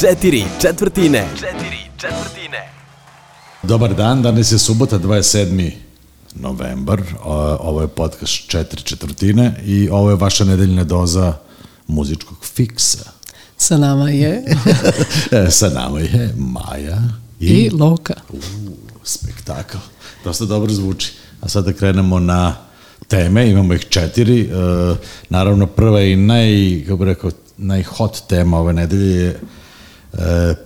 Četiri četvrtine. Četiri četvrtine. Dobar dan, danas je subota 27. novembar, ovo je podcast četiri četvrtine i ovo je vaša nedeljna doza muzičkog fiksa. Sa nama je E, Sa nama je Maja i, i Loka. U, spektakl. Dosta dobro zvuči. A sada krenemo na teme, imamo ih četiri. E, naravno, prva i naj, kako bih rekao, najhot tema ove nedelje je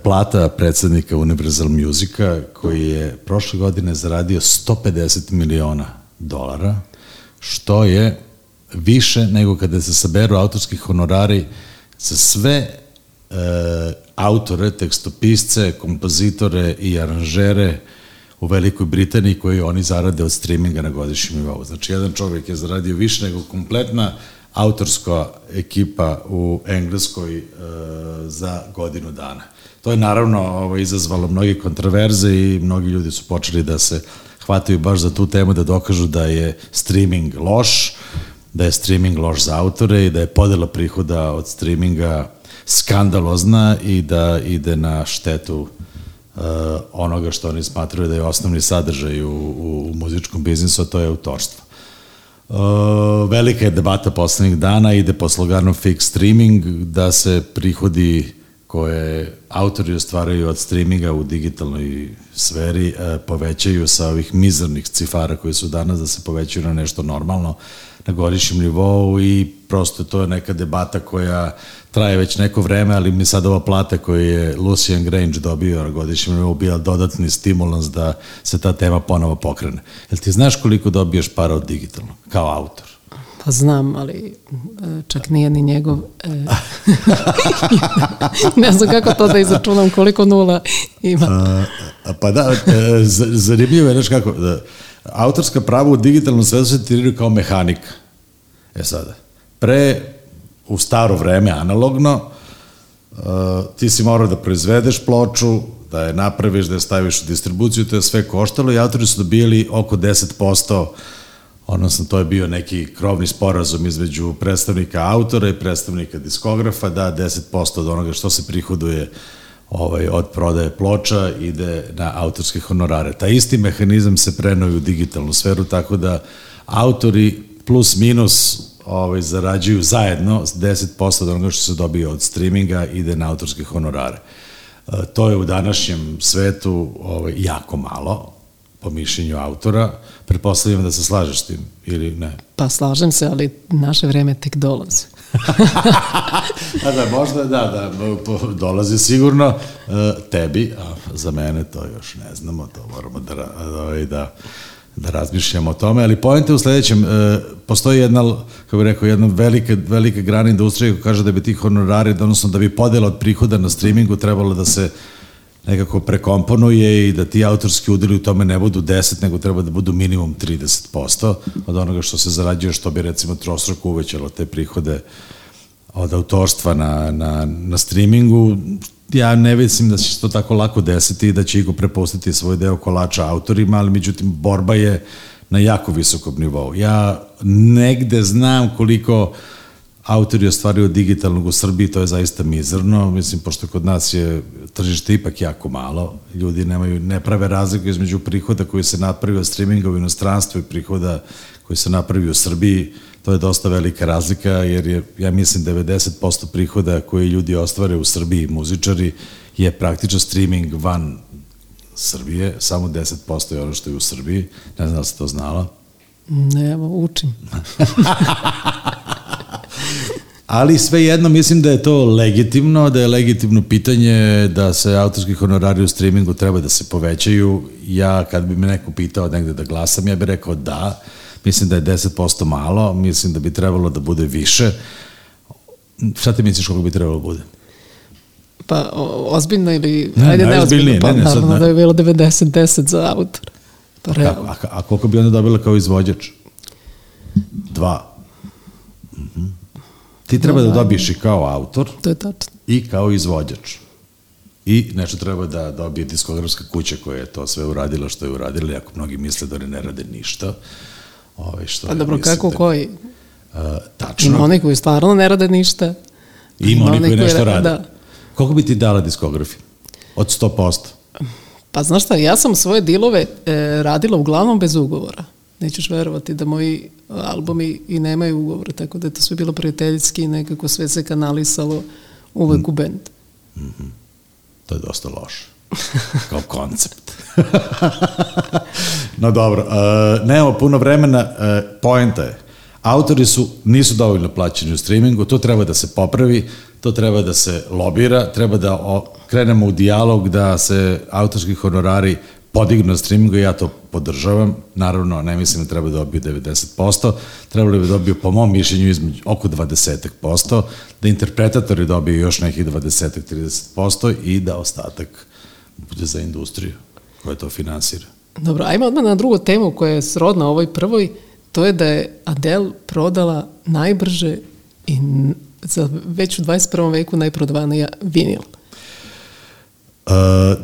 plata predsednika Universal Musica, koji je prošle godine zaradio 150 miliona dolara, što je više nego kada se saberu autorski honorari za sve e, autore, tekstopisce, kompozitore i aranžere u Velikoj Britaniji koji oni zarade od streaminga na godišnjem nivou. Znači, jedan čovjek je zaradio više nego kompletna autorska ekipa u Engleskoj e, za godinu dana. To je naravno ovo, izazvalo mnoge kontroverze i mnogi ljudi su počeli da se hvataju baš za tu temu da dokažu da je streaming loš, da je streaming loš za autore i da je podela prihoda od streaminga skandalozna i da ide na štetu uh, onoga što oni smatraju da je osnovni sadržaj u, u, u muzičkom biznisu, a to je autorstvo. Uh, velika je debata poslednjih dana, ide po sloganu fix streaming, da se prihodi koje autori ostvaraju od streaminga u digitalnoj sferi uh, povećaju sa ovih mizernih cifara koji su danas, da se povećaju na nešto normalno na godišnjem nivou i prosto to je neka debata koja traje već neko vreme, ali mi sad ova plata koju je Lucian Grange dobio na godišnjem nivou bila dodatni stimulans da se ta tema ponovo pokrene. Jel ti znaš koliko dobiješ para od digitalnog, kao autor? Pa znam, ali e, čak nije ni njegov. E, ne znam kako to da izračunam koliko nula ima. A, pa da, e, zanimljivo je, znaš kako, da, autorska prava u digitalnom svetu se tretiraju kao mehanika. E sada, pre, u staro vreme, analogno, uh, ti si morao da proizvedeš ploču, da je napraviš, da je staviš u distribuciju, to je sve koštalo i autori su dobijali oko 10%, odnosno to je bio neki krovni sporazum između predstavnika autora i predstavnika diskografa, da 10% od onoga što se prihoduje ovaj, od prodaje ploča ide na autorske honorare. Ta isti mehanizam se prenovi u digitalnu sferu, tako da autori plus minus ovaj, zarađuju zajedno 10% od onoga što se dobije od streaminga ide na autorske honorare. E, To je u današnjem svetu ovaj, jako malo, po mišljenju autora. Pretpostavljam da se slažeš tim, ili ne? Pa slažem se, ali naše vreme tek dolazi. A da, možda, da, da, dolazi sigurno uh, tebi, a za mene to još ne znamo, to moramo da, da, da, da razmišljamo o tome, ali pojente u sledećem, uh, postoji jedna, kako bih rekao, jedna velika, velika grana industrije koja kaže da bi ti honorari, odnosno da bi podela od prihoda na streamingu trebalo da se nekako prekomponuje i da ti autorski udeli u tome ne budu 10, nego treba da budu minimum 30% od onoga što se zarađuje, što bi recimo trostruko uvećalo te prihode od autorstva na, na, na streamingu, ja ne mislim da će se to tako lako desiti i da će Igo prepustiti svoj deo kolača autorima, ali međutim borba je na jako visokom nivou. Ja negde znam koliko autori ostvaruju digitalnog u Srbiji, to je zaista mizerno, mislim, pošto kod nas je tržište ipak jako malo, ljudi nemaju, ne prave razliku između prihoda koji se napravi od streaminga u inostranstvu i prihoda koji se napravi u Srbiji, to je dosta velika razlika, jer je, ja mislim, 90% prihoda koje ljudi ostvare u Srbiji, muzičari, je praktično streaming van Srbije, samo 10% je ono što je u Srbiji, ne znam da se to znala. Ne, evo, učim. Ali svejedno mislim da je to legitimno, da je legitimno pitanje da se autorski honorari u streamingu treba da se povećaju. Ja kad bi me neko pitao negde da glasam, ja bih rekao da. Mislim da je 10% malo, mislim da bi trebalo da bude više. Šta ti misliš koliko bi trebalo da bude? Pa o, ozbiljno ili... Ne, ajde, najozbiljnije, neozbiljno, pa ne, ne, naravno ne. da je bilo 90-10 za autor. Pa A, a, a koliko bi onda dobila kao izvođač? Dva. Ti treba da dobiješ i kao autor, To je tačno. i kao izvođač. I nešto treba da dobije diskografska kuća koja je to sve uradila što je uradila, jako mnogi misle da oni ne rade ništa. Ove, što Pa ja dobro, mislim kako da- koji? A, tačno. Ima oni koji stvarno ne rade ništa. Ima oni koji nešto rade. Da. Koliko bi ti dala diskografiju? Od 100%? Pa znaš šta, ja sam svoje dilove e, radila uglavnom bez ugovora. Nećeš verovati da moji albumi i nemaju ugovore, tako da je to sve bilo prijateljski, nekako sve se kanalisalo uvek u bend. To je dosta loše. Kao koncept. no dobro, uh, nemamo puno vremena, uh, poenta je, autori su, nisu dovoljno plaćeni u streamingu, to treba da se popravi, to treba da se lobira, treba da o, krenemo u dijalog da se autorski honorari podignu na streamingu i ja to podržavam. Naravno, ne mislim da treba da dobiju 90%, trebali bi da dobiju po mom mišljenju između oko 20%, da interpretatori dobiju još nekih 20-30% i da ostatak bude za industriju koja to finansira. Dobro, ajmo odmah na drugu temu koja je srodna ovoj prvoj, to je da je Adele prodala najbrže i za već u 21. veku najprodavanija vinil. Uh,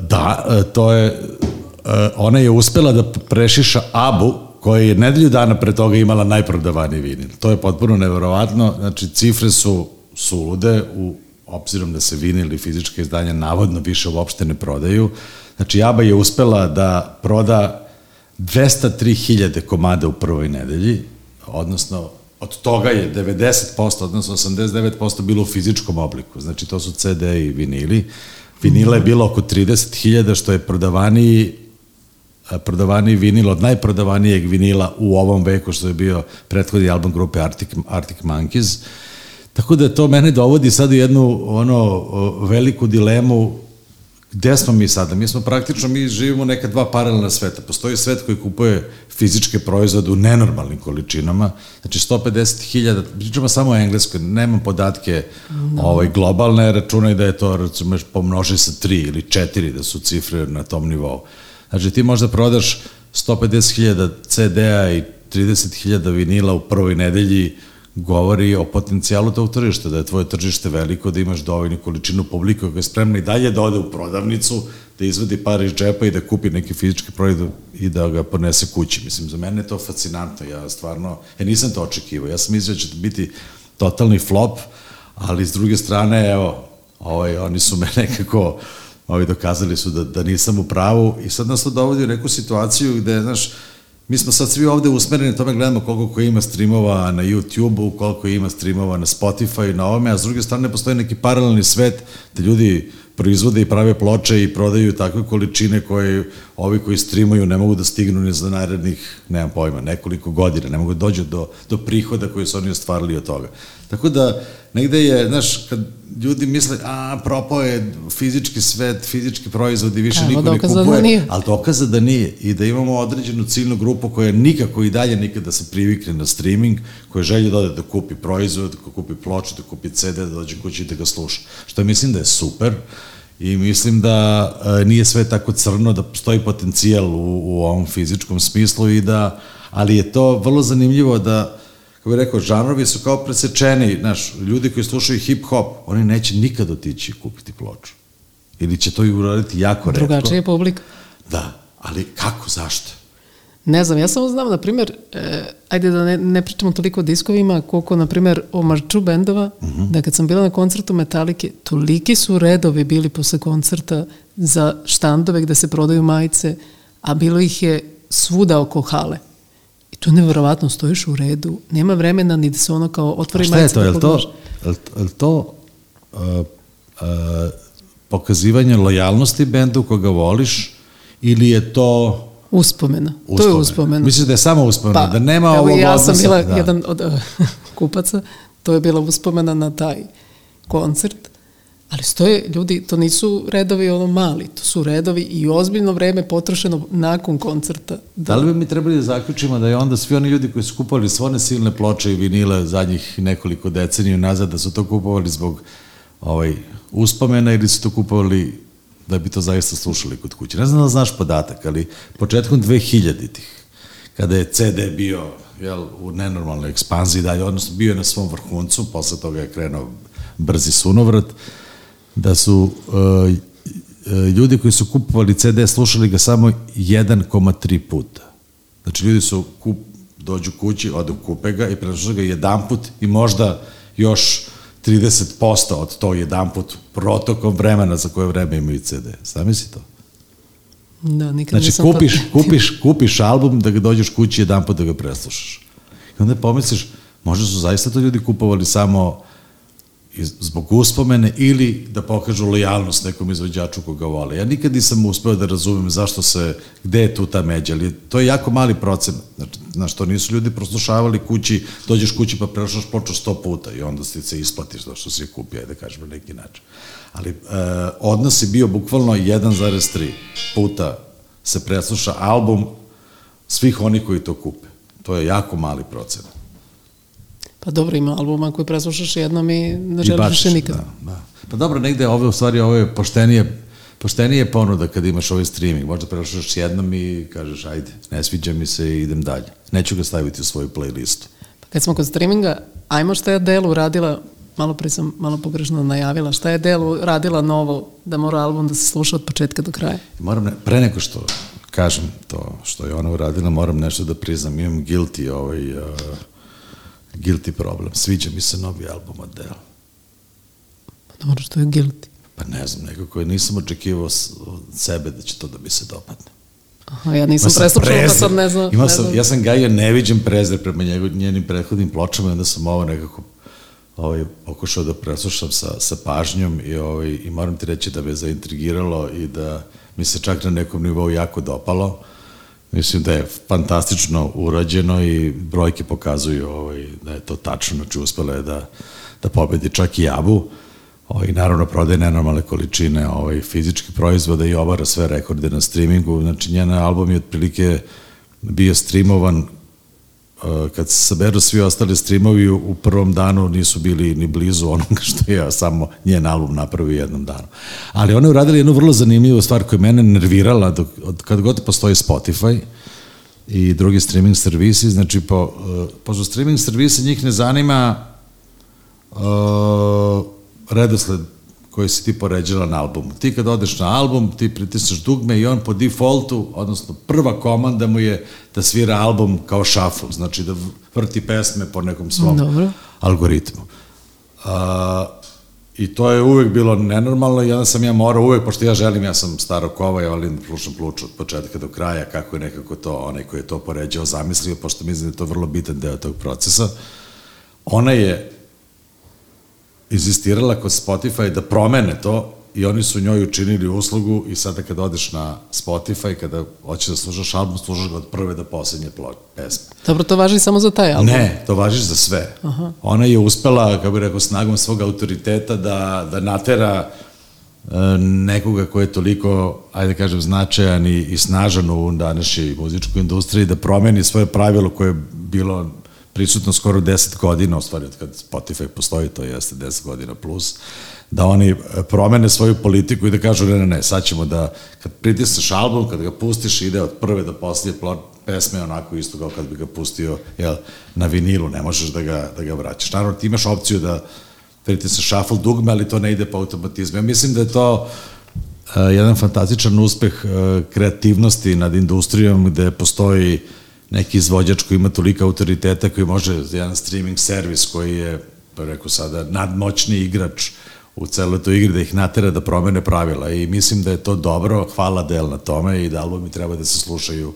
da, uh, to je, ona je uspela da prešiša Abu, koja je nedelju dana pre toga imala najprodavaniji vinil. To je potpuno neverovatno, znači cifre su sulude u obzirom da se vinil i fizičke izdanja navodno više uopšte ne prodaju. Znači, Aba je uspela da proda 203.000 komada u prvoj nedelji, odnosno od toga je 90%, odnosno 89% bilo u fizičkom obliku, znači to su CD i vinili. Vinila je bilo oko 30.000, što je prodavaniji prodavaniji vinil od najprodavanijeg vinila u ovom veku, što je bio prethodni album grupe Arctic, Arctic Monkeys. Tako da to mene dovodi sad u jednu ono, veliku dilemu gde smo mi sada? Mi smo praktično, mi živimo neka dva paralelna sveta. Postoji svet koji kupuje fizičke proizvode u nenormalnim količinama, znači 150.000, pričamo samo o engleskoj, nemam podatke no. ovaj, globalne, računaj da je to, recimo, pomnoži sa 3 ili 4, da su cifre na tom nivou. Znači ti možda prodaš 150.000 CD-a i 30.000 vinila u prvoj nedelji, govori o potencijalu tog tržišta, da je tvoje tržište veliko, da imaš dovoljnu količinu publika koja je spremna i dalje da ode u prodavnicu, da izvadi par iz džepa i da kupi neki fizički proizvod i da ga ponese kući. Mislim, za mene je to fascinantno. Ja stvarno, ja nisam to očekivao. Ja sam mislio da će biti totalni flop, ali s druge strane, evo, ovaj, oni su me nekako ovi dokazali su da, da nisam u pravu i sad nas to dovodi u neku situaciju gde, znaš, Mi smo sad svi ovde usmereni tome gledamo koliko ko ima streamova na YouTube-u, koliko ima streamova na Spotify, na ovome, a s druge strane postoji neki paralelni svet gde ljudi proizvode i prave ploče i prodaju takve količine koje ovi koji streamuju ne mogu da stignu ni za narednih, nemam pojma, nekoliko godina, ne mogu da dođu do, do prihoda koje su oni ostvarili od toga. Tako da, negde je, znaš, kad ljudi misle, a, propao je fizički svet, fizički proizvodi, više Evo, niko ne da kupuje, da ali dokaza da nije i da imamo određenu ciljnu grupu koja nikako i dalje nikada se privikne na streaming, koja želje da ode da kupi proizvod, da kupi ploču, da kupi CD, da dođe kući i da ga sluša. Što mislim da je super i mislim da e, nije sve tako crno, da postoji potencijal u, u ovom fizičkom smislu i da, ali je to vrlo zanimljivo da kako bih rekao, žanrovi su kao presečeni, znaš, ljudi koji slušaju hip-hop, oni neće nikad otići kupiti ploču. Ili će to i uraditi jako redko. Drugačija publika. Da, ali kako, zašto? Ne znam, ja samo znam, na primjer, e, ajde da ne, ne pričamo toliko o diskovima, koliko, na primjer, o marču bendova, uh mhm. -huh. da kad sam bila na koncertu Metalike, toliki su redovi bili posle koncerta za štandove gde se prodaju majice, a bilo ih je svuda oko hale. I tu nevjerovatno stojiš u redu, nema vremena ni da se ono kao otvori majice. Šta je to, je to, je to uh, uh, pokazivanje lojalnosti bendu koga voliš ili je to Uspomena. uspomena. To je uspomena. Misliš da je samo uspomena, pa, da nema ovog odnosa? Ja sam bila da. jedan od uh, kupaca, to je bila uspomena na taj koncert Ali stoje ljudi, to nisu redovi ono mali, to su redovi i ozbiljno vreme potrošeno nakon koncerta. Da, da li bi mi trebali da zaključimo da je onda svi oni ljudi koji su kupovali sve one silne ploče i vinile zadnjih nekoliko deceniju nazad, da su to kupovali zbog ovaj, uspomena ili su to kupovali da bi to zaista slušali kod kuće. Ne znam da znaš podatak, ali početkom 2000-ih, kada je CD bio jel, u nenormalnoj ekspanziji dalje, odnosno bio je na svom vrhuncu, posle toga je krenuo brzi sunovrat, da su uh, ljudi koji su kupovali CD slušali ga samo 1,3 puta. Znači ljudi su kup, dođu kući, odu kupe ga i preslušaju ga jedan put i možda još 30% od to jedan put protokom vremena za koje vreme imaju CD. Zamisli to. Da, nikad Znači, nisam to kupiš, primetila. kupiš, kupiš album da ga dođeš kući jedan put da ga preslušaš. I onda pomisliš, možda su zaista to ljudi kupovali samo zbog uspomene ili da pokažu lojalnost nekom izvođaču koga vole. Ja nikad nisam uspeo da razumem zašto se, gde je tu ta međa, ali to je jako mali procent. Znači, znaš, to nisu ljudi proslušavali kući, dođeš kući pa preslušaš ploču sto puta i onda ti se isplatiš da što si je kupio, ajde da kažem na neki način. Ali e, odnos je bio bukvalno 1,3 puta se presluša album svih onih koji to kupe. To je jako mali procent. Pa dobro, ima albuma koji preslušaš jednom i ne želiš više nikad. Da, da. Pa dobro, negde ove, u stvari, ovo je poštenije, poštenije ponuda kad imaš ovaj streaming. Možda preslušaš jednom i kažeš, ajde, ne sviđa mi se i idem dalje. Neću ga staviti u svoju playlistu. Pa kad smo kod streaminga, ajmo šta je Delu radila, malo pre sam malo pogrešno najavila, šta je Delu radila novo da mora album da se sluša od početka do kraja? Moram, ne, pre nego što kažem to što je ona uradila, moram nešto da priznam. Imam guilty, ovaj, uh, guilty problem. Sviđa mi se novi album od Dela. Pa dobro, što je guilty. Pa ne znam, nekako nisam očekivao od sebe da će to da mi se dopadne. Aha, ja nisam preslušala, pa sad ne znam. Imao ne sam, ja sam gajio neviđen prezir prema njegov, njenim prethodnim pločama i onda sam ovo nekako ovaj, pokušao da preslušam sa, sa pažnjom i, ovaj, i moram ti reći da me zaintrigiralo i da mi se čak na nekom nivou jako dopalo. Mislim da je fantastično urađeno i brojke pokazuju ovaj, da je to tačno, znači uspela je da, da pobedi čak i Jabu. Ovaj, naravno prodaje nenormalne količine ovaj, fizičkih proizvoda i obara sve rekorde na streamingu. Znači njen album je otprilike bio streamovan kad se saberu svi ostali streamovi u prvom danu nisu bili ni blizu onoga što je samo njen album napravio jednom danu. Ali ona je uradila jednu vrlo zanimljivu stvar koja je mene nervirala dok, od, kad god postoji Spotify i drugi streaming servisi, znači po, uh, pošto streaming servisi njih ne zanima uh, redosled koji si ti poređala na albumu. Ti kad odeš na album, ti pritisneš dugme i on po defaultu, odnosno prva komanda mu je da svira album kao shuffle, znači da vrti pesme po nekom svom Dobro. algoritmu. Uh, I to je uvek bilo nenormalno i onda sam ja morao uvek, pošto ja želim, ja sam staro kova, ja volim slušam pluču od početka do kraja, kako je nekako to, onaj koji je to poređao, zamislio, pošto mislim da je to vrlo bitan deo tog procesa. Ona je insistirala kod Spotify da promene to i oni su njoj učinili uslugu i sada kad odeš na Spotify, kada hoćeš da slušaš album, slušaš ga od prve do poslednje pesme. Dobro, to važi samo za taj album. Ne, to važi za sve. Aha. Ona je uspela, kako bih rekao, snagom svog autoriteta da, da natera e, nekoga ko je toliko, ajde da kažem, značajan i, i snažan u današnjoj muzičkoj industriji da promeni svoje pravilo koje je bilo prisutno skoro 10 godina, u stvari kad Spotify postoji, to jeste 10 godina plus, da oni e, promene svoju politiku i da kažu ne, ne, ne, sad ćemo da, kad pritisneš album, kad ga pustiš, ide od prve do plot, pesme onako isto kao kad bi ga pustio jel, na vinilu, ne možeš da ga, da ga vraćaš. Naravno, ti imaš opciju da pritisneš shuffle dugme, ali to ne ide po automatizmu. Ja mislim da je to uh, jedan fantastičan uspeh uh, kreativnosti nad industrijom gde postoji neki izvođač koji ima tolika autoriteta koji može jedan streaming servis koji je, pa rekao sada, nadmoćni igrač u celoj toj igri da ih natera da promene pravila i mislim da je to dobro, hvala Del na tome i da albumi treba da se slušaju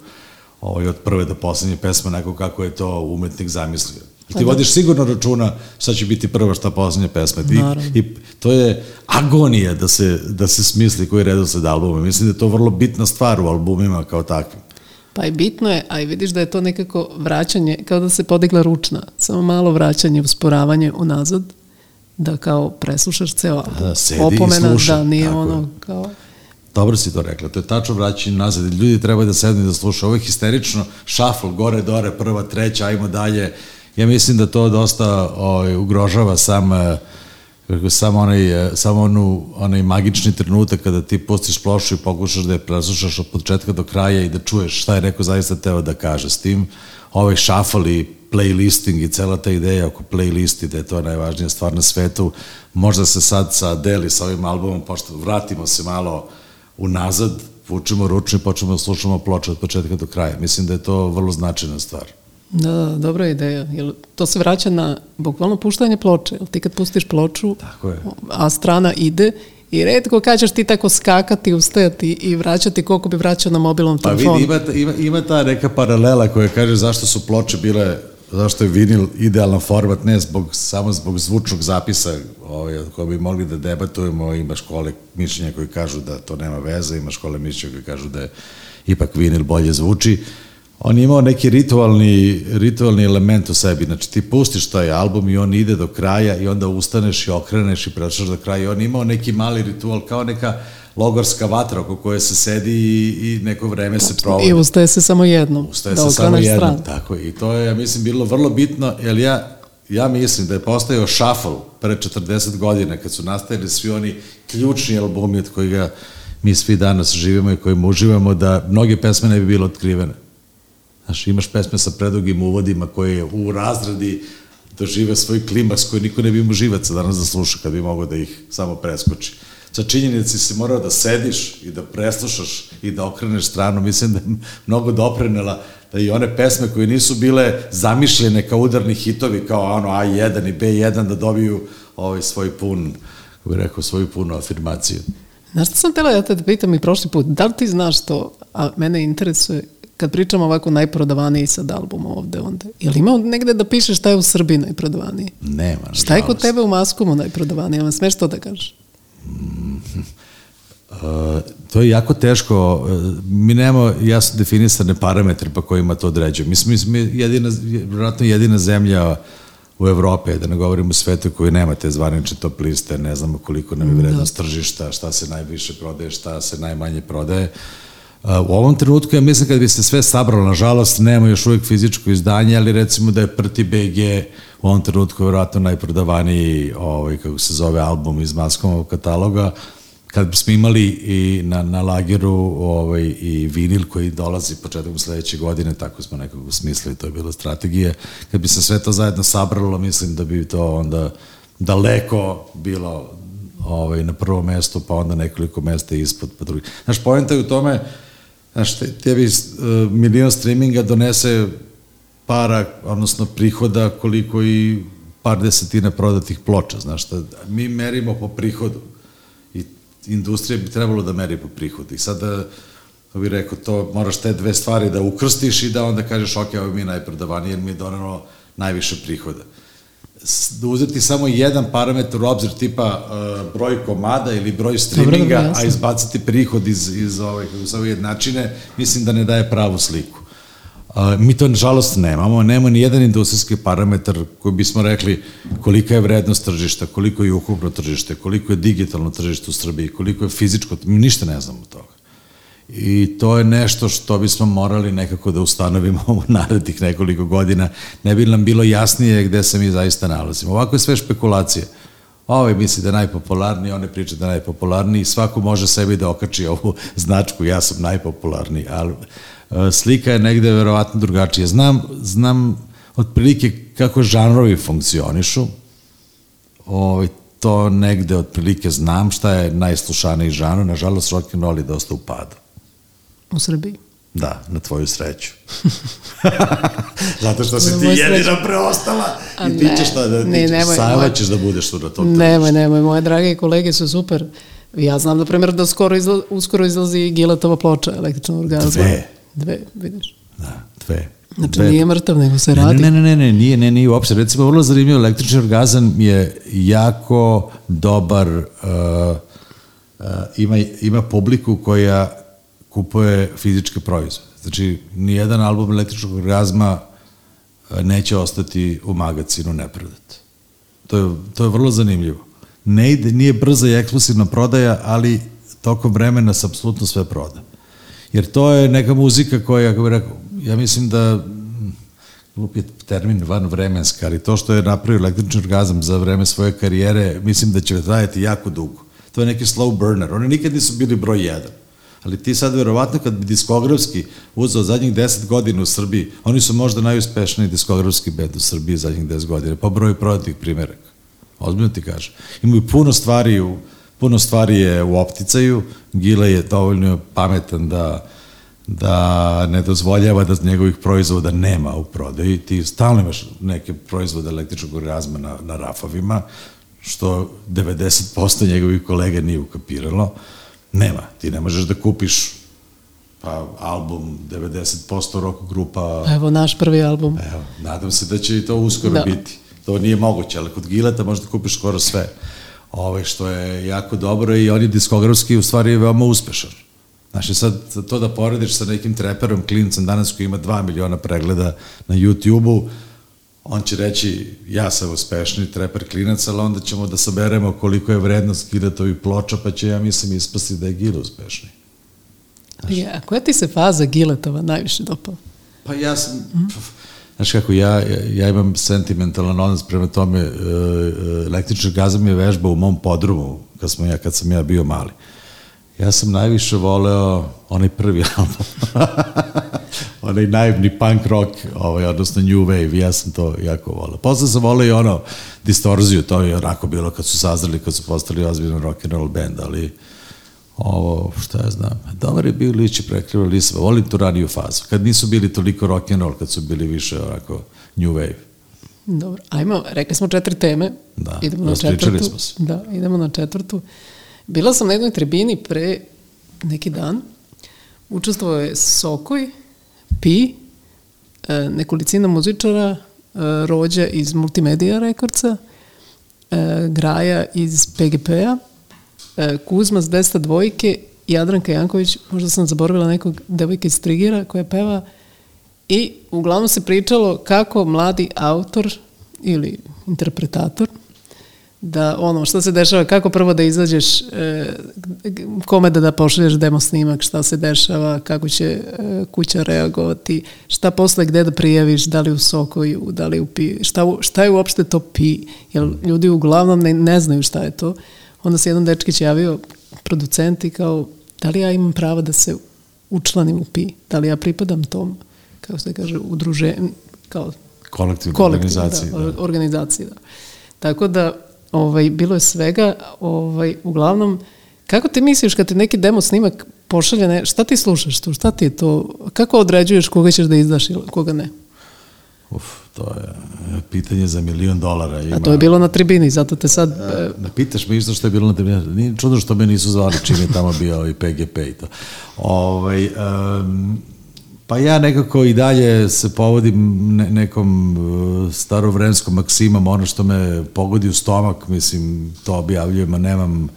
ovaj, od prve do poslednje pesme onako kako je to umetnik zamislio. Ti vodiš sigurno računa šta će biti prva šta poslednja pesma. Naravno. I to je agonija da se, da se smisli koji redosled albuma. Mislim da je to vrlo bitna stvar u albumima kao takvim. Pa i bitno je, a i vidiš da je to nekako vraćanje, kao da se podigla ručna, samo malo vraćanje, usporavanje unazad, da kao preslušaš ceo album. da, sedi i Opomena, sluša, da, nije tako je. ono kao... Dobro si to rekla, to je tačno vraćanje nazad. Ljudi treba da sednu i da slušaju. Ovo je histerično, šafl, gore, dore, prva, treća, ajmo dalje. Ja mislim da to dosta ovaj, ugrožava sam eh, kako sam onaj, eh, samo onu, onaj magični trenutak kada ti pustiš plošu i pokušaš da je preslušaš od početka do kraja i da čuješ šta je neko zaista teo da kaže s tim. Ovaj šafal i playlisting i cela ta ideja oko playlisti, da je to najvažnija stvar na svetu, možda se sad sa Deli, sa ovim albumom, pošto vratimo se malo unazad, vučemo ručno i počnemo da slušamo ploče od početka do kraja. Mislim da je to vrlo značajna stvar. Da, da, dobra ideja. Jel, to se vraća na bukvalno puštanje ploče. Jel, ti kad pustiš ploču, Tako je. a strana ide i redko kažeš ti tako skakati, ustajati i vraćati koliko bi vraćao na mobilnom Pa telefonu. vidi, ima, ima, ima ta neka paralela koja kaže zašto su ploče bile, zašto je vinil idealan format, ne zbog, samo zbog zvučnog zapisa ovaj, koje bi mogli da debatujemo, ima škole mišljenja koji kažu da to nema veze, ima škole mišljenja koji kažu da je ipak vinil bolje zvuči. On je imao neki ritualni, ritualni element u sebi, znači ti pustiš taj album i on ide do kraja i onda ustaneš i okreneš i prešaš do kraja i on je imao neki mali ritual kao neka logorska vatra oko koje se sedi i, i neko vreme se provodi. I ustaje se samo jednom. Ustaje da se samo jednom, stranu. tako. I to je, ja mislim, bilo vrlo bitno, jer ja, ja mislim da je postojao shuffle pre 40 godina, kad su nastajali svi oni ključni albumi od kojega mi svi danas živimo i kojim uživamo, da mnoge pesme ne bi bilo otkrivene. Znaš, imaš pesme sa predugim uvodima koje u razredi dožive svoj klimaks koji niko ne bi imao živaca danas da sluša kad bi mogao da ih samo preskoči. Sa činjenici si morao da sediš i da preslušaš i da okreneš stranu, mislim da je mnogo doprinela da i one pesme koje nisu bile zamišljene kao udarni hitovi, kao ono A1 i B1 da dobiju ovaj svoj pun, kako bih rekao, svoju punu afirmaciju. Znaš što sam tela ja te da pitam i prošli put, da li ti znaš to, a mene interesuje, kad pričamo ovako najprodavaniji sad album ovde, onda, je li imao negde da piše šta je u Srbiji najprodavaniji? Nema, Šta je kod tebe u Maskomu najprodavanije? Vam smeš to da kažeš? Uh, to je jako teško. Uh, Mi nemamo jasno definisane parametre pa kojima to određujemo. Mi smo, mi smo jedina, vjerojatno jedina zemlja u Evrope, da ne govorim u svetu koji nema te zvanične top liste, ne znamo koliko nam je vrednost tržišta, šta se najviše prodaje, šta se najmanje prodaje. Uh, U ovom trenutku, ja mislim kad bi se sve sabralo, nažalost, nema još uvijek fizičko izdanje, ali recimo da je Prti BG u ovom trenutku vjerojatno najprodavaniji, ovaj, kako se zove, album iz Maskomovog kataloga, kad bismo imali i na, na lageru ovaj, i vinil koji dolazi početkom sledeće godine, tako smo nekako smislili, to je bila strategija. Kad bi se sve to zajedno sabralo, mislim da bi to onda daleko bilo ovaj, na prvom mestu, pa onda nekoliko mesta ispod, pa drugi. Znaš, pojenta je u tome, znaš, te- tebi uh, milion streaminga donese para, odnosno prihoda koliko i par desetina prodatih ploča, znaš šta, mi merimo po prihodu. I industrija bi trebalo da meri po prihodu. I sada kako bih rekao, to moraš te dve stvari da ukrstiš i da onda kažeš ok, ovo mi je najprodavanije jer mi je donalo najviše prihoda. S- Da uzeti samo jedan parametar u obzir tipa uh, broj komada ili broj streaminga, jasno. a izbaciti prihod iz, iz ove, se ove jednačine, mislim da ne daje pravu sliku. A, mi to, nažalost, nemamo. Nema ni jedan industrijski parametar koji bismo rekli kolika je vrednost tržišta, koliko je ukupno tržište, koliko je digitalno tržište u Srbiji, koliko je fizičko, mi ništa ne znamo od toga. I to je nešto što bismo morali nekako da ustanovimo u narednih nekoliko godina, ne bi nam bilo jasnije gde se mi zaista nalazimo. Ovako je sve špekulacije. Ovaj misli da je najpopularniji, one priče da je najpopularniji, svako može sebi da okači ovu značku, ja sam najpopularniji, ali e, slika je negde verovatno drugačija. Znam, znam otprilike kako žanrovi funkcionišu, ovaj, to negde otprilike znam šta je najslušaniji žanr, nažalost rock and roll je dosta u. U Srbiji. Da, na tvoju sreću. Zato što si ti jedina sreću. preostala A i ti ne, ćeš šta da ne, nemoj, sama ćeš da budeš tu na tom Nemoj, nemoj, moje drage kolege su super. Ja znam, na primjer, da skoro izla, uskoro izlazi Giletova ploča električnog orgazma. Dve. Dve, vidiš. Da, dve. Znači, dve. nije mrtav, nego se radi. Ne, ne, ne, ne, nije, ne, nije uopšte. Recimo, vrlo zanimljivo, električni orgazam je jako dobar, uh, uh, ima, ima publiku koja kupuje fizičke proizvode. Znači, nijedan album električnog orgazma uh, neće ostati u magazinu neprodat. To je, to je vrlo zanimljivo. Ne ide, nije brza i eksplosivna prodaja, ali tokom vremena se apsolutno sve proda. Jer to je neka muzika koja, kako bih rekao, ja mislim da glup je termin van vremenska, ali to što je napravio električni orgazam za vreme svoje karijere, mislim da će trajati jako dugo. To je neki slow burner. Oni nikad nisu bili broj jedan. Ali ti sad verovatno kad bi diskografski uzeo zadnjih 10 godina u Srbiji, oni su možda najuspešniji diskografski band u Srbiji zadnjih 10 godina, po broju prodatih primjeraka. Ozbiljno ti kažem. Imaju puno stvari u puno stvari je u opticaju, Gile je dovoljno pametan da da ne dozvoljava da njegovih proizvoda nema u prodaji. Ti stalno imaš neke proizvode električnog orgazma na, na rafovima, što 90% njegovih kolega nije ukapiralo. Nema. Ti ne možeš da kupiš pa album 90% rock grupa. Evo naš prvi album. Evo, nadam se da će i to uskoro Da. biti. To nije moguće, ali kod Gileta možda kupiš skoro sve. Ove, što je jako dobro i on je diskografski u stvari veoma uspešan. Znači sad to da porediš sa nekim treperom, klincem danas koji ima 2 miliona pregleda na YouTube-u, on će reći ja sam uspešni treper klinac, ali onda ćemo da saberemo koliko je vrednost Giletovih ploča, pa će ja mislim ispasti da je Gile uspešni. Ja, koja ti se faza Giletova najviše dopala? Pa ja sam, pf, znaš kako, ja, ja imam sentimentalan odnos prema tome, e, e, električni gazam je vežba u mom podrumu, kad, smo ja, kad sam ja bio mali. Ja sam najviše voleo onaj prvi album. onaj naivni punk rock, ovaj, odnosno new wave, ja sam to jako voleo. Posle sam voleo i ono, distorziju, to je onako bilo kad su sazreli, kad su postali ozbiljno rock and roll band, ali ovo, šta ja znam, dobar je bio Lići prekriva Lisava, volim tu raniju fazu, kad nisu bili toliko rock and roll, kad su bili više onako new wave. Dobro, ajmo, rekli smo četiri teme. Da, idemo na četvrtu. smo se. Da, idemo na četvrtu. Bila sam na jednoj tribini pre neki dan. Učestvovao je Sokoj, Pi, e, nekolicina muzičara, e, Rođa iz Multimedia Rekordca, e, Graja iz PGP-a, Kuzma s Desta dvojke, Jadranka Janković, možda sam zaboravila nekog devojka iz Trigira koja peva i uglavnom se pričalo kako mladi autor ili interpretator da ono što se dešava, kako prvo da izađeš, e, kome da da pošalješ demo snimak, šta se dešava, kako će e, kuća reagovati, šta posle gde da prijaviš, da li u Sokoju, da li u Pi, šta, šta je uopšte to Pi, jer ljudi uglavnom ne, ne znaju šta je to. Onda se jedan dečkić javio, producent i kao, da li ja imam pravo da se učlanim u Pi, da li ja pripadam tom, kako se kaže, udruženju, kao Kolektivne kolektiv, organizacije. da, Da, or- organizaciji, da. Tako da, ovaj, bilo je svega, ovaj, uglavnom, kako ti misliš kad ti neki demo snimak pošalje, ne, šta ti slušaš tu, šta ti je to, kako određuješ koga ćeš da izdaš ili koga ne? Uf, to je e, pitanje za milion dolara. Ima, A to je bilo na tribini, zato te sad... e, Da pitaš me isto što je bilo na tebi. Nije čudno što me nisu zvali čim je tamo bio i PGP i to. Ovaj, um, pa ja nekako i dalje se povodim ne, nekom uh, starovremenskom maksimom, ono što me pogodi u stomak, mislim, to objavljujem, a nemam,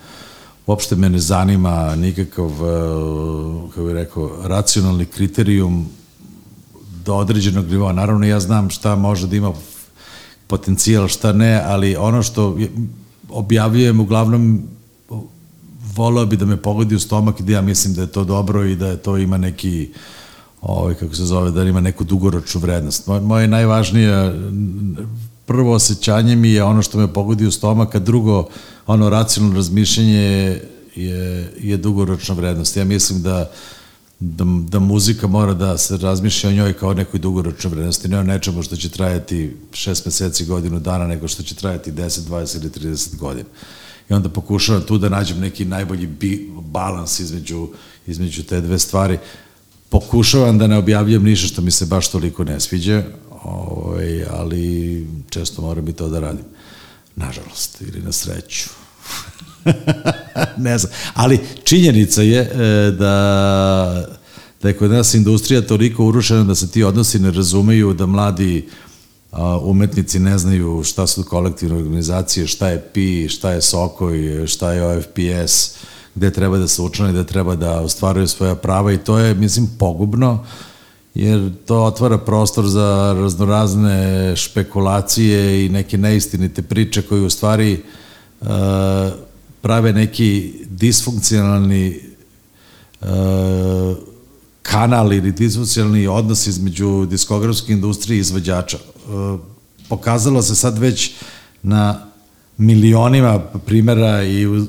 uopšte me ne zanima nikakav, uh, kako bih rekao, racionalni kriterijum do određenog nivoa. Naravno, ja znam šta može da ima potencijal, šta ne, ali ono što je- objavljujem uglavnom voleo bi da me pogodi u stomak i da ja mislim da je to dobro i da je to ima neki ovaj, kako se zove, da ima neku dugoročnu vrednost. Moje, moje najvažnije prvo osjećanje mi je ono što me pogodi u stomak, a drugo, ono racionalno razmišljanje je, je, dugoročna vrednost. Ja mislim da da, da muzika mora da se razmišlja o njoj kao o nekoj dugoročnoj vrednosti, ne o nečemu što će trajati šest meseci, godinu dana, nego što će trajati 10, 20 ili 30 godina. I onda pokušavam tu da nađem neki najbolji bi, balans između, između te dve stvari. Pokušavam da ne objavljujem ništa što mi se baš toliko ne sviđa, ovaj, ali često moram i to da radim. Nažalost, ili na sreću. ne znam. Ali činjenica je e, da, da je kod nas industrija toliko urušena da se ti odnosi ne razumeju, da mladi a, umetnici ne znaju šta su kolektivne organizacije, šta je PI, šta je Sokoj, šta je OFPS, gde treba da se učlane, gde treba da ostvaruju svoja prava i to je, mislim, pogubno jer to otvara prostor za raznorazne špekulacije i neke neistinite priče koje u stvari uh, prave neki disfunkcionalni uh, kanal ili disfunkcionalni odnos između diskografske industrije i izvođača. Uh, pokazalo se sad već na milionima primjera i u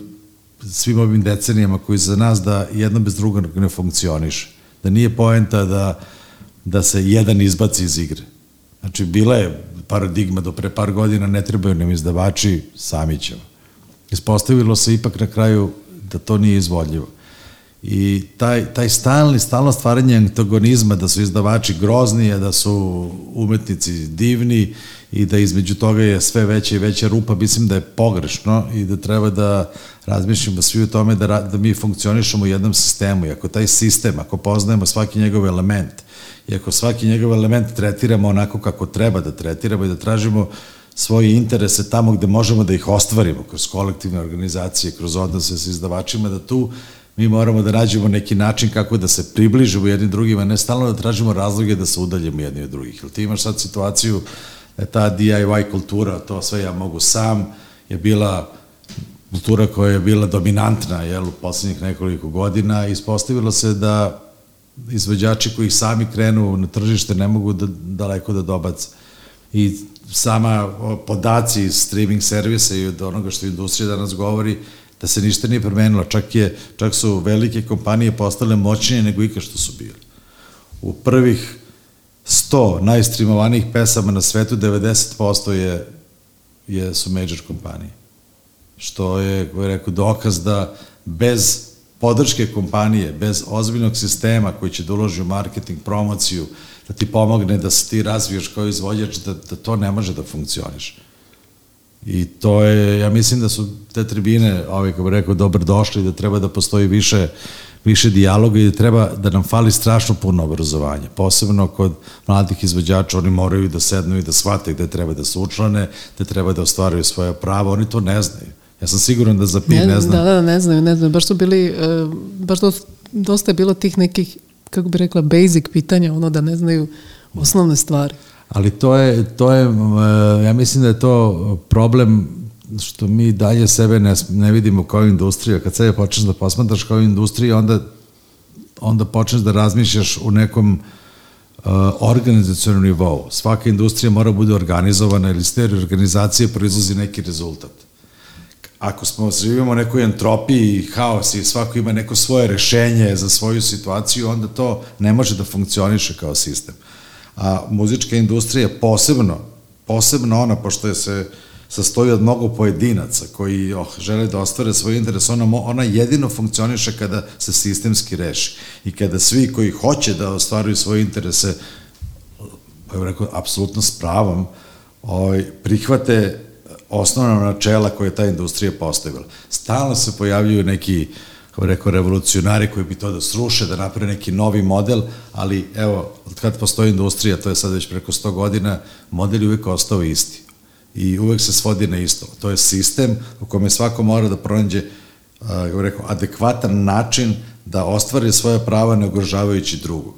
svim ovim decenijama koji za nas da jedno bez drugog ne funkcioniše. Da nije poenta da, da se jedan izbaci iz igre. Znači, bila je paradigma do pre par godina, ne trebaju nam izdavači, sami ćemo. Ispostavilo se ipak na kraju da to nije izvodljivo. I taj, taj stalni, stalno stvaranje antagonizma, da su izdavači grozni, da su umetnici divni i da između toga je sve veća i veća rupa, mislim da je pogrešno i da treba da razmišljamo svi o tome da, da mi funkcionišemo u jednom sistemu i ako taj sistem, ako poznajemo svaki njegov element i ako svaki njegov element tretiramo onako kako treba da tretiramo i da tražimo svoje interese tamo gde možemo da ih ostvarimo, kroz kolektivne organizacije, kroz odnose sa izdavačima, da tu mi moramo da nađemo neki način kako da se približimo jednim drugima, ne stalno da tražimo razloge da se udaljimo jedni od drugih. Jel ti imaš sad situaciju da ta DIY kultura, to sve ja mogu sam, je bila kultura koja je bila dominantna jel, u poslednjih nekoliko godina ispostavilo se da izvođači koji sami krenu na tržište ne mogu da, daleko da dobace. I sama podaci iz streaming servisa i od onoga što industrija danas govori, da se ništa nije promenilo, čak, je, čak su velike kompanije postale moćnije nego ikad što su bili. U prvih 100 najstreamovanijih pesama na svetu 90% je, je, su major kompanije. Što je, kako je rekao, dokaz da bez podrške kompanije, bez ozbiljnog sistema koji će da uloži u marketing, promociju, da ti pomogne da se ti razvijaš kao izvođač, da, da to ne može da funkcioniš. I to je, ja mislim da su te tribine, ovaj, kako rekao, dobro došli, da treba da postoji više, više dijaloga i da treba da nam fali strašno puno obrazovanja. Posebno kod mladih izvođača, oni moraju da sednu i da shvate gde treba da se učlane, gde treba da ostvaraju svoje pravo, oni to ne znaju. Ja sam siguran da za PIB ne, ne znam. Da, da, ne znaju, ne znaju. Baš su bili, uh, baš dosta je bilo tih nekih, kako bi rekla, basic pitanja, ono da ne znaju osnovne stvari. Ali to je, to je, uh, ja mislim da je to problem što mi dalje sebe ne, ne vidimo kao industrija. Kad sebe počneš da posmatraš kao industrija, onda, onda počneš da razmišljaš u nekom uh, organizacijalnom nivou. Svaka industrija mora da bude organizovana ili iz te organizacije proizlazi neki rezultat ako smo živimo u nekoj entropiji i haos i svako ima neko svoje rešenje za svoju situaciju, onda to ne može da funkcioniše kao sistem. A muzička industrija posebno, posebno ona, pošto je se sastoji od mnogo pojedinaca koji oh, žele da ostvare svoj interes, ona, ona jedino funkcioniše kada se sistemski reši i kada svi koji hoće da ostvaruju svoje interese, pa rekao, apsolutno s pravom, ovaj, prihvate osnovna načela koje je ta industrija postavila. Stalno se pojavljuju neki kao rekao, revolucionari koji bi to da sruše, da naprave neki novi model, ali evo, od kad postoji industrija, to je sad već preko 100 godina, model je uvek ostao isti. I uvek se svodi na isto. To je sistem u kome svako mora da pronađe kako rekao, adekvatan način da ostvari svoje prava ne ugrožavajući drugog.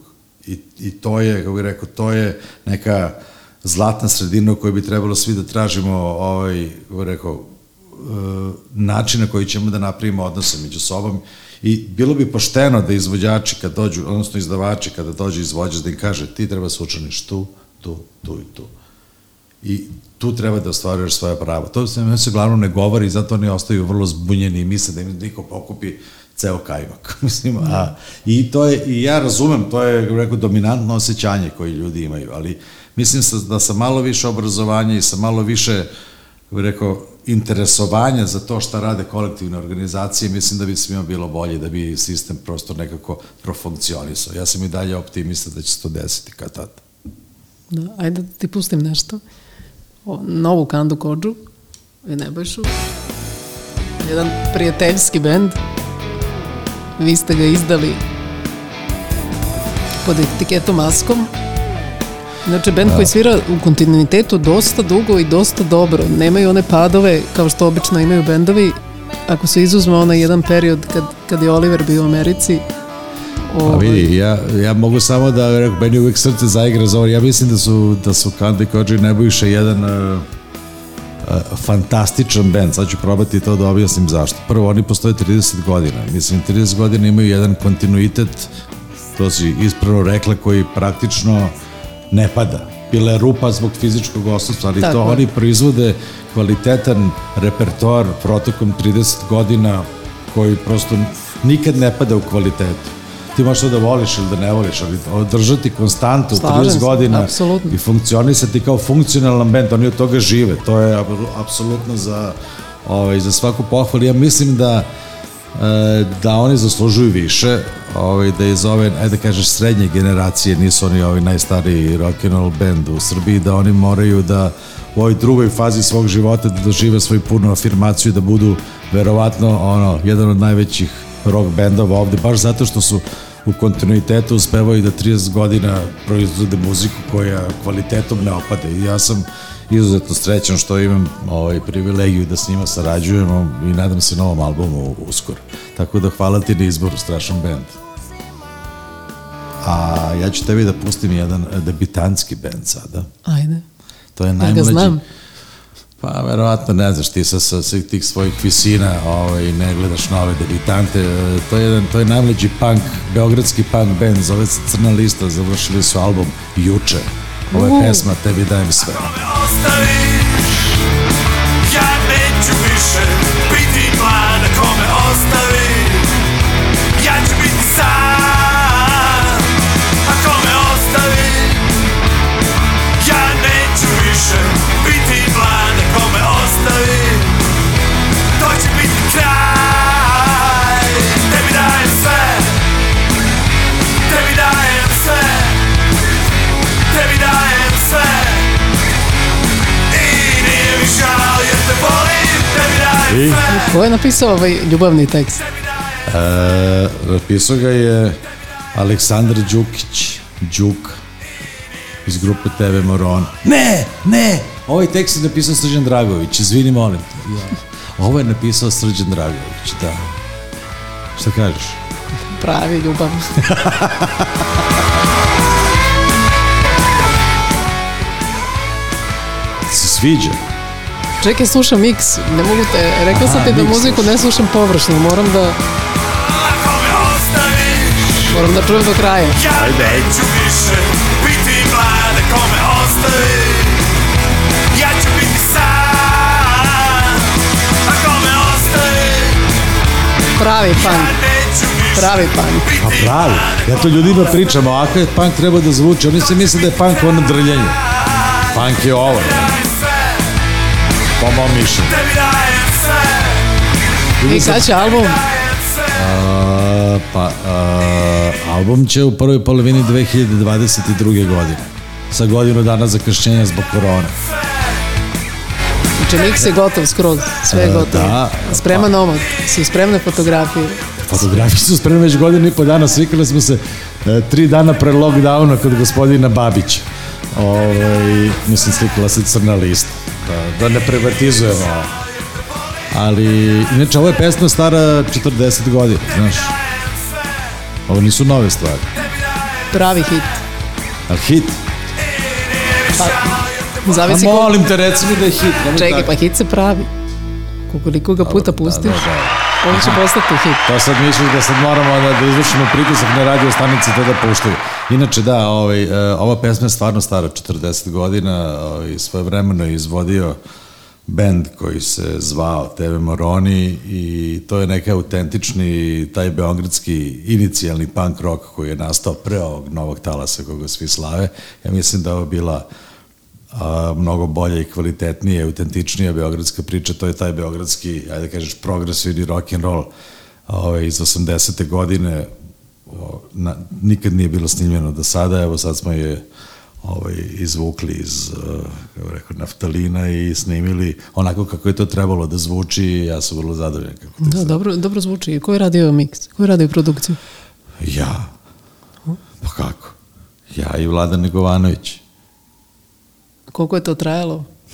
I, I to je, kako bih rekao, to je neka uh, zlatna sredina u kojoj bi trebalo svi da tražimo ovaj, rekao, e, način na koji ćemo da napravimo odnose među sobom i bilo bi pošteno da izvođači kad dođu, odnosno izdavači kada dođe izvođač da im kaže ti treba se učiniš tu, tu, tu i tu. I tu treba da ostvaruješ svoje pravo. To se se glavno ne govori zato oni ostaju vrlo zbunjeni i misle da im niko pokupi ceo kajmak. Mislim, a, i to je, i ja razumem, to je, rekao, dominantno osjećanje koje ljudi imaju, ali mislim da sa malo više obrazovanja i sa malo više, kako bih rekao, interesovanja za to šta rade kolektivne organizacije, mislim da bi svima bilo bolje, da bi sistem prosto nekako profunkcionisao. Ja sam i dalje optimista da će se to desiti kad tad. Da, ajde da ti pustim nešto. O, novu Kandu Kođu i Nebojšu. Jedan prijateljski bend. Vi ste ga izdali pod etiketom Maskom. Znači, band da. koji svira u kontinuitetu dosta dugo i dosta dobro. Nemaju one padove kao što obično imaju bendovi. Ako se izuzme onaj jedan period kad, kad je Oliver bio u Americi, Pa ovaj. vidi, ja, ja mogu samo da rekao, meni uvijek srce zaigra za ovo. Ja mislim da su, da su Kandi Kođe Nebojša jedan uh, uh, fantastičan band. Sad ću probati to da objasnim zašto. Prvo, oni postoje 30 godina. Mislim, 30 godina imaju jedan kontinuitet, to si ispravno rekla, koji praktično ne pada. Bila je rupa zbog fizičkog osustva, ali Tako. to oni proizvode kvalitetan repertoar protokom 30 godina koji prosto nikad ne pada u kvalitetu. Ti možeš to da voliš ili da ne voliš, ali održati konstantu Slažem 30 godina apsolutno. i funkcionisati kao funkcionalan band, oni od toga žive. To je apsolutno za, ovaj, za svaku pohvalu. Ja mislim da da oni zaslužuju više, ovaj, da iz ove, ajde da kažeš, srednje generacije, nisu oni ovi najstariji rock and roll band u Srbiji, da oni moraju da u ovoj drugoj fazi svog života da dožive svoju punu afirmaciju, da budu verovatno ono, jedan od najvećih rock bendova ovde, baš zato što su u kontinuitetu uspevaju da 30 godina proizvode muziku koja kvalitetom ne opade. I ja sam izuzetno srećan što imam ovaj privilegiju da s njima sarađujemo i nadam se novom albumu uskoro. Tako da hvala ti na izboru, strašan band. A ja ću tebi da pustim jedan debitanski band sada. Ajde. To je najmlađi. Ja ga znam. Pa, verovatno ne znaš, ti sa, sa svih tih svojih visina ovaj, ne gledaš nove debitante. To je, jedan, to je najmlađi punk, beogradski punk band, zove se Crna lista, završili su album juče. Ovo je pesma Tebi dajem sve. Ostaviš, ja neću više biti mlad, ako me Ko je napisao ovaj ljubavni tekst? E, napisao ga je Aleksandar Đukić Đuk iz grupe TV Moron. Ne, ne, ovaj tekst je napisao Srđan Dragović, izvini molim te. Ja. Ovo je napisao Srđan Dragović, da. Šta kažeš? Pravi ljubav. se sviđa. Čekaj, slušam mix, ne mogu te, rekla sam ti da muziku ne slušam površno, moram da... Moram da čujem do kraja. Ajde, ajde. više biti mlade kome ostavi. Ja ću biti sam, ako me ostavi. Pravi punk. Pravi punk. Pa pravi. Ja to ljudima pričam, ovako je punk treba da zvuči. Oni se misle da je punk ono drljenje. Punk je ovo. Po mom mišljenju. I kada će album? A, pa, a, album će u prvoj polovini 2022. godine. Sa godinu dana zakašnjenja zbog korona. Znači, mix je gotov skroz, sve je gotovo. Da, Spreman pa, omak, su spremne fotografije. Fotografije su spremne već godinu i po dana, svikali smo se e, tri dana pre lockdowna kod gospodina Babića. Ove, ovaj, mislim, slikala se crna lista. Da, da ne privatizujemo. Ali, inače, ovo je pesma stara 40 godina, znaš. Ovo nisu nove stvari. Pravi hit. A hit? Pa, zavisi A molim te, reci mi da je hit. Čekaj, tako. pa hit se pravi. Koliko ga puta pustiš, da, da, da. On će postati hit. To sad misliš da sad moramo da, da izvršimo pritisak na radio stanici to da puštaju. Inače, da, ovaj, e, ova pesma je stvarno stara, 40 godina, ovaj, svoje vremeno je izvodio band koji se zvao TV Moroni i to je neki autentični, taj beogradski inicijalni punk rock koji je nastao pre ovog novog talasa koga svi slave. Ja mislim da ovo bila a, mnogo bolja i kvalitetnija, autentičnija beogradska priča, to je taj beogradski, ajde da kažeš, progresivni rock and roll ovaj, iz 80. godine, o, na, nikad nije bilo snimljeno do sada, evo sad smo je ovaj, izvukli iz uh, rekao, naftalina i snimili onako kako je to trebalo da zvuči ja sam vrlo zadovoljan. Kako da, sad. dobro, dobro zvuči. Ko je radio mix? Ko je radio produkciju? Ja. Pa kako? Ja i Vladan Negovanović. Koliko je to trajalo?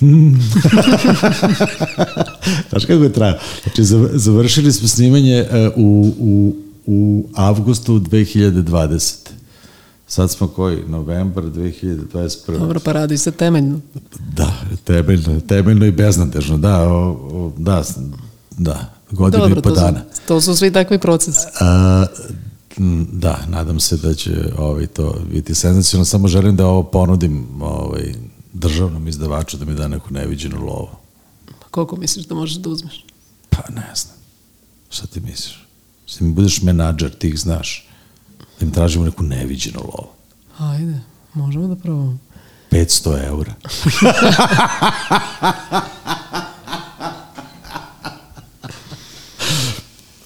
Znaš kako je trajalo? Znači, završili smo snimanje uh, u, u, u avgustu 2020. Sad smo koji? Novembar 2021. Dobro, pa radi se temeljno. Da, temeljno, temeljno i beznadežno, da, o, o, da, da, godinu Dobro, i po to dana. Su, to su svi takvi procesi. A, da, nadam se da će ovaj, to biti senzacijno, samo želim da ovo ponudim ovaj, državnom izdavaču da mi da neku neviđenu lovu. Pa koliko misliš da možeš da uzmeš? Pa ne znam. Šta ti misliš? Šta mi budeš menadžer, ti ih znaš. Da im tražimo neku neviđenu lovu. Ajde, možemo da probamo. 500 eura.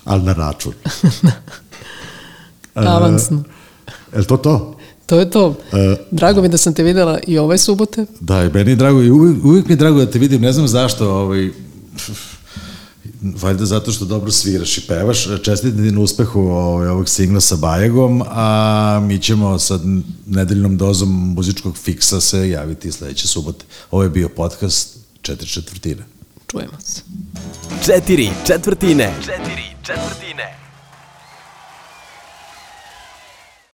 Ali na račun. Avansno. Je li to to? To je to. E, Drago mi da sam te videla i ove subote. Da, i meni je drago, i uvijek, uvijek mi je drago da te vidim, ne znam zašto, ovaj, valjda zato što dobro sviraš i pevaš. Čestitam ti na uspehu ovaj, ovog singla sa Bajegom, a mi ćemo sa nedeljnom dozom muzičkog fiksa se javiti sledeće subote. Ovo je bio podcast četiri četvrtine. Čujemo se. Četiri četvrtine. Četiri četvrtine.